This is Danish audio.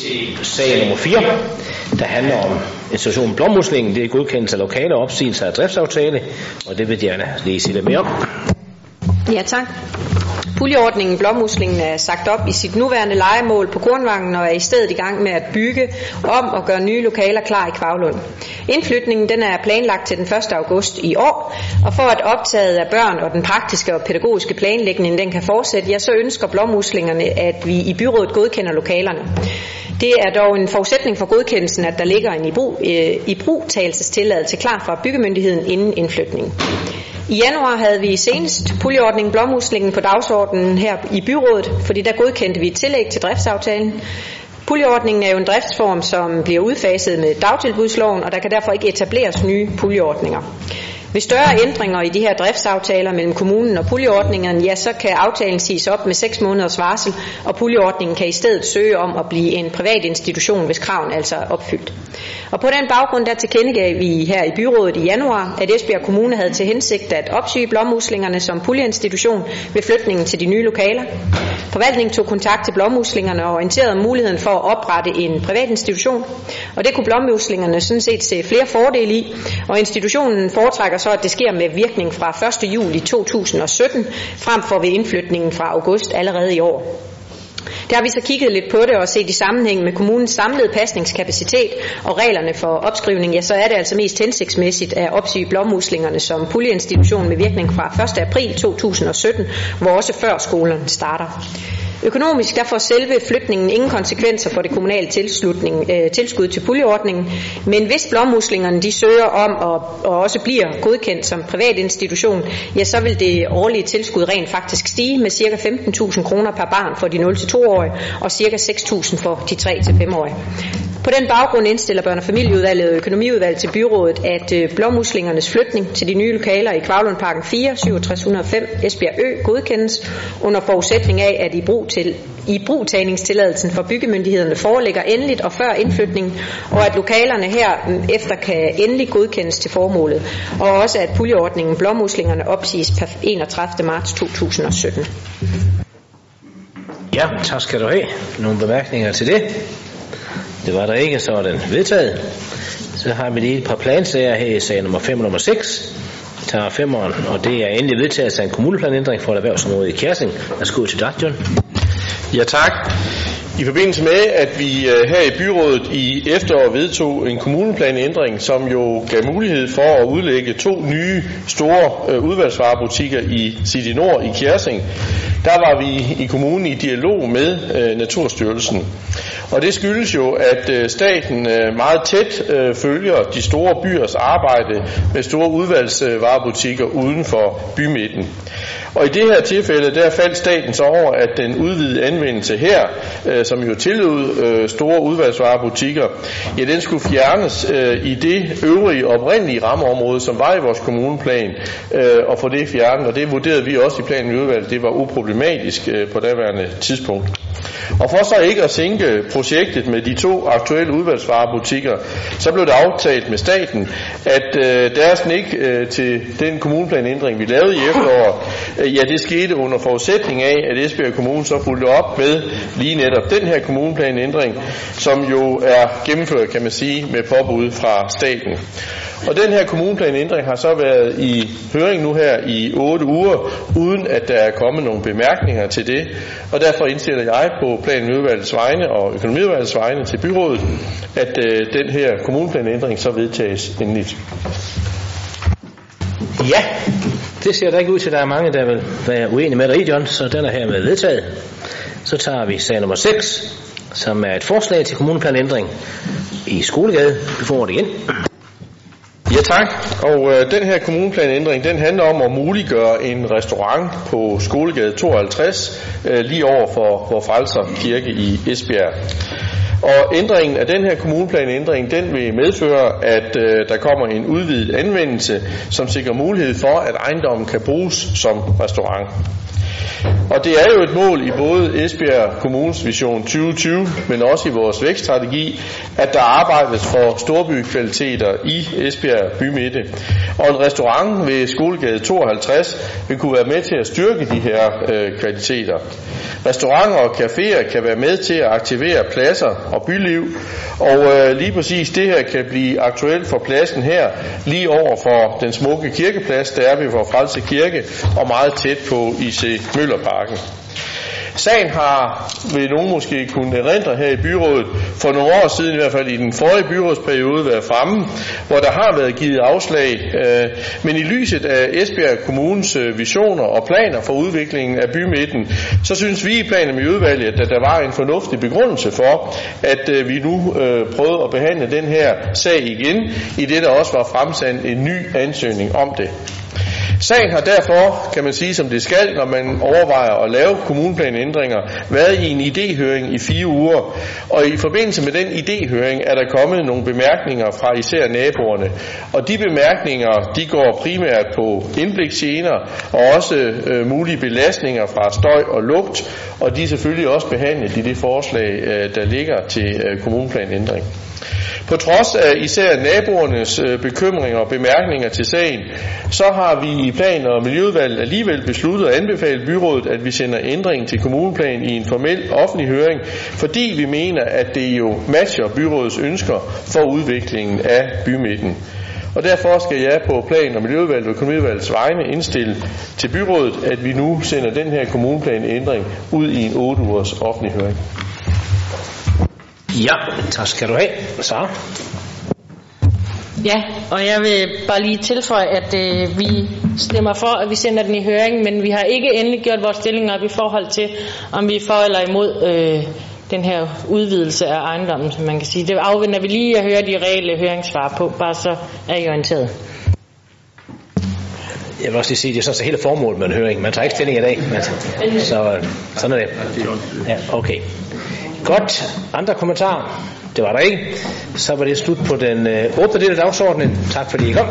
til sag nummer 4, der handler om institutionen Blommuslingen. Det er godkendelse af lokale opsigelse af driftsaftale, og det vil jeg gerne lige sige lidt mere om. Ja, tak. Puljeordningen Blåmuslingen er sagt op i sit nuværende legemål på Kornvangen og er i stedet i gang med at bygge om og gøre nye lokaler klar i Kvavlund. Indflytningen den er planlagt til den 1. august i år, og for at optaget af børn og den praktiske og pædagogiske planlægning den kan fortsætte, ja, så ønsker Blåmuslingerne, at vi i byrådet godkender lokalerne. Det er dog en forudsætning for godkendelsen, at der ligger en i øh, brugtagelsestilladelse klar fra byggemyndigheden inden indflytningen. I januar havde vi senest puljeordningen Blåmuslingen på dagsordenen her i byrådet, fordi der godkendte vi et tillæg til driftsaftalen. Puljeordningen er jo en driftsform, som bliver udfaset med dagtilbudsloven, og der kan derfor ikke etableres nye puljeordninger. Ved større ændringer i de her driftsaftaler mellem kommunen og puljeordningen, ja, så kan aftalen siges op med 6 måneders varsel, og puljeordningen kan i stedet søge om at blive en privat institution, hvis kraven altså er opfyldt. Og på den baggrund der tilkendegav vi her i byrådet i januar, at Esbjerg Kommune havde til hensigt at opsyge blommuslingerne som puljeinstitution ved flytningen til de nye lokaler. Forvaltningen tog kontakt til blommuslingerne og orienterede om muligheden for at oprette en privat institution, og det kunne blommuslingerne sådan set se flere fordele i, og institutionen foretrækker så, at det sker med virkning fra 1. juli 2017, frem for ved indflytningen fra august allerede i år. Der har vi så kigget lidt på det og set i sammenhæng med kommunens samlede pasningskapacitet og reglerne for opskrivning, ja, så er det altså mest hensigtsmæssigt at opsige blommuslingerne som puljeinstitution med virkning fra 1. april 2017, hvor også før skolerne starter. Økonomisk der får selve flytningen ingen konsekvenser for det kommunale tilslutning, øh, tilskud til puljeordningen, men hvis blommuslingerne de søger om og, og også bliver godkendt som privat institution, ja, så vil det årlige tilskud rent faktisk stige med ca. 15.000 kroner per barn for de 0-2-årige og ca. 6.000 for de 3-5-årige. På den baggrund indstiller børne- og familieudvalget og økonomiudvalget til byrådet, at øh, blåmuslingernes flytning til de nye lokaler i Kvavlundparken 4, 6705 Esbjerg Ø godkendes under forudsætning af, at i brug til i brugtagningstilladelsen for byggemyndighederne foreligger endeligt og før indflytningen, og at lokalerne her mm, efter kan endelig godkendes til formålet, og også at puljeordningen blåmuslingerne opsiges per 31. marts 2017. Ja, tak skal du have. Nogle bemærkninger til det? Det var der ikke, så er den vedtaget. Så har vi lige et par plansager her i sag nummer 5 og nummer 6. Vi tager femmeren, og det er endelig vedtaget af en kommuneplanændring for et erhvervsområde i Kærsing. Værsgo til dig, John. Ja, tak. I forbindelse med, at vi øh, her i byrådet i efteråret vedtog en kommuneplanændring, som jo gav mulighed for at udlægge to nye store øh, udvalgsvarebutikker i City Nord i Kjersing, der var vi i kommunen i dialog med øh, Naturstyrelsen. Og det skyldes jo, at staten meget tæt følger de store byers arbejde med store udvalgsvarebutikker uden for bymidten. Og i det her tilfælde, der faldt staten så over, at den udvidede anvendelse her, øh, som jo tillod øh, store udvalgsvarebutikker, ja, den skulle fjernes øh, i det øvrige oprindelige rammeområde, som var i vores kommuneplan, øh, og få det fjernet. Og det vurderede vi også i planen i udvalget, det var uproblematisk øh, på daværende tidspunkt. Og for så ikke at sænke projektet med de to aktuelle udvalgsvarebutikker, så blev det aftalt med staten, at øh, deres nik øh, til den kommuneplanændring, vi lavede i efteråret, øh, ja, det skete under forudsætning af, at Esbjerg Kommune så fulgte op med lige netop den her kommuneplanændring, som jo er gennemført, kan man sige, med påbud fra staten. Og den her kommuneplanændring har så været i høring nu her i 8 uger, uden at der er kommet nogle bemærkninger til det. Og derfor indstiller jeg på planudvalgets vegne og økonomiudvalgets vegne til byrådet, at øh, den her kommuneplanændring så vedtages endeligt. Ja, det ser da ikke ud til, at der er mange, der vil være uenige med dig i, John, så den er hermed vedtaget. Så tager vi sag nummer 6, som er et forslag til kommuneplanændring i Skolegade. Du får det igen. Ja tak, og øh, den her kommuneplanændring, den handler om at muliggøre en restaurant på Skolegade 52, øh, lige over for vor Frelser Kirke i Esbjerg. Og ændringen af den her kommuneplanændring, den vil medføre, at øh, der kommer en udvidet anvendelse, som sikrer mulighed for, at ejendommen kan bruges som restaurant. Og det er jo et mål i både Esbjerg Kommunes Vision 2020, men også i vores vækststrategi, at der arbejdes for storbykvaliteter i Esbjerg Bymidte. Og en restaurant ved Skolegade 52 vil kunne være med til at styrke de her øh, kvaliteter. Restauranter og caféer kan være med til at aktivere pladser og byliv, og øh, lige præcis det her kan blive aktuelt for pladsen her, lige over for den smukke kirkeplads, der er ved vores Frelse Kirke, og meget tæt på IC Møllerparken. Sagen har, vil nogen måske kunne erindre her i byrådet, for nogle år siden, i hvert fald i den forrige byrådsperiode, været fremme, hvor der har været givet afslag. Øh, men i lyset af Esbjerg Kommunes øh, visioner og planer for udviklingen af bymidten, så synes vi i planen med udvalget, at der var en fornuftig begrundelse for, at øh, vi nu øh, prøvede at behandle den her sag igen, i det der også var fremsendt en ny ansøgning om det. Sagen har derfor, kan man sige, som det skal, når man overvejer at lave kommuneplanændringer, været i en idéhøring i fire uger. Og i forbindelse med den idéhøring er der kommet nogle bemærkninger fra især naboerne. Og de bemærkninger, de går primært på indbliksgener og også øh, mulige belastninger fra støj og lugt. Og de er selvfølgelig også behandlet i det forslag, øh, der ligger til øh, kommuneplanændring. På trods af især naboernes øh, bekymringer og bemærkninger til sagen, så har vi i plan- og miljøudvalget alligevel besluttet at anbefale byrådet, at vi sender ændringen til kommuneplan i en formel offentlig høring, fordi vi mener, at det jo matcher byrådets ønsker for udviklingen af bymidten. Og derfor skal jeg på plan- og miljøudvalget og økonomiudvalgets vegne indstille til byrådet, at vi nu sender den her kommuneplanændring ud i en 8 ugers offentlig høring. Ja, tak skal du have. Så. Ja, og jeg vil bare lige tilføje, at øh, vi stemmer for, at vi sender den i høring, men vi har ikke endelig gjort vores stilling op i forhold til, om vi er for eller imod øh, den her udvidelse af ejendommen, som man kan sige. Det afventer vi lige at høre de reelle høringssvar på, bare så er I orienteret. Jeg vil også lige sige, at det er sådan hele formålet med en høring. Man tager ikke stilling i dag, men, så sådan er det. Ja, okay. Godt. Andre kommentarer? Det var der ikke. Så var det slut på den øh, åbne del af dagsordenen. Tak fordi I kom.